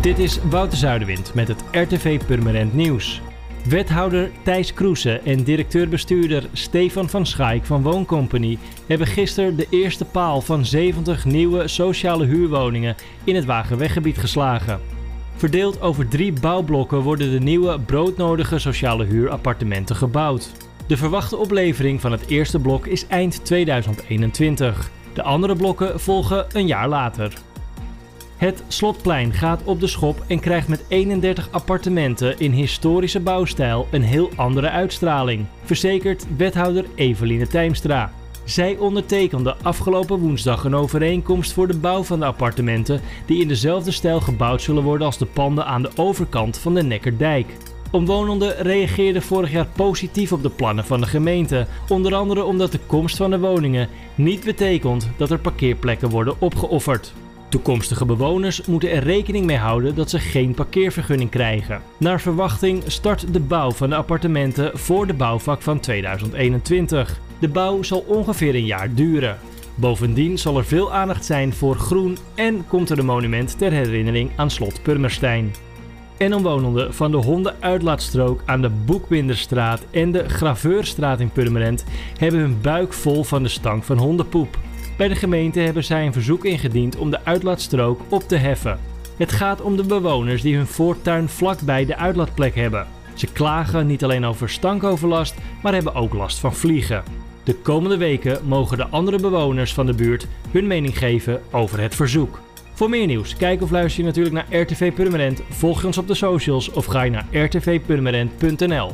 Dit is Wouter Zuiderwind met het RTV Purmerend Nieuws. Wethouder Thijs Kroesen en directeur-bestuurder Stefan van Schaik van Wooncompany hebben gisteren de eerste paal van 70 nieuwe sociale huurwoningen in het Wagenweggebied geslagen. Verdeeld over drie bouwblokken worden de nieuwe broodnodige sociale huurappartementen gebouwd. De verwachte oplevering van het eerste blok is eind 2021. De andere blokken volgen een jaar later. Het Slotplein gaat op de schop en krijgt met 31 appartementen in historische bouwstijl een heel andere uitstraling, verzekert wethouder Eveline Tijmstra. Zij ondertekende afgelopen woensdag een overeenkomst voor de bouw van de appartementen die in dezelfde stijl gebouwd zullen worden als de panden aan de overkant van de Neckerdijk. Omwonenden reageerden vorig jaar positief op de plannen van de gemeente, onder andere omdat de komst van de woningen niet betekent dat er parkeerplekken worden opgeofferd. Toekomstige bewoners moeten er rekening mee houden dat ze geen parkeervergunning krijgen. Naar verwachting start de bouw van de appartementen voor de bouwvak van 2021. De bouw zal ongeveer een jaar duren. Bovendien zal er veel aandacht zijn voor groen en komt er een monument ter herinnering aan slot Purmerstein. En omwonenden van de hondenuitlaatstrook aan de Boekbinderstraat en de Graveurstraat in Purmerend hebben hun buik vol van de stank van hondenpoep. Bij de gemeente hebben zij een verzoek ingediend om de uitlaatstrook op te heffen. Het gaat om de bewoners die hun voortuin vlakbij de uitlaatplek hebben. Ze klagen niet alleen over stankoverlast, maar hebben ook last van vliegen. De komende weken mogen de andere bewoners van de buurt hun mening geven over het verzoek. Voor meer nieuws, kijk of luister je natuurlijk naar RTV Purmerend, volg ons op de socials of ga je naar rtvpurmerend.nl.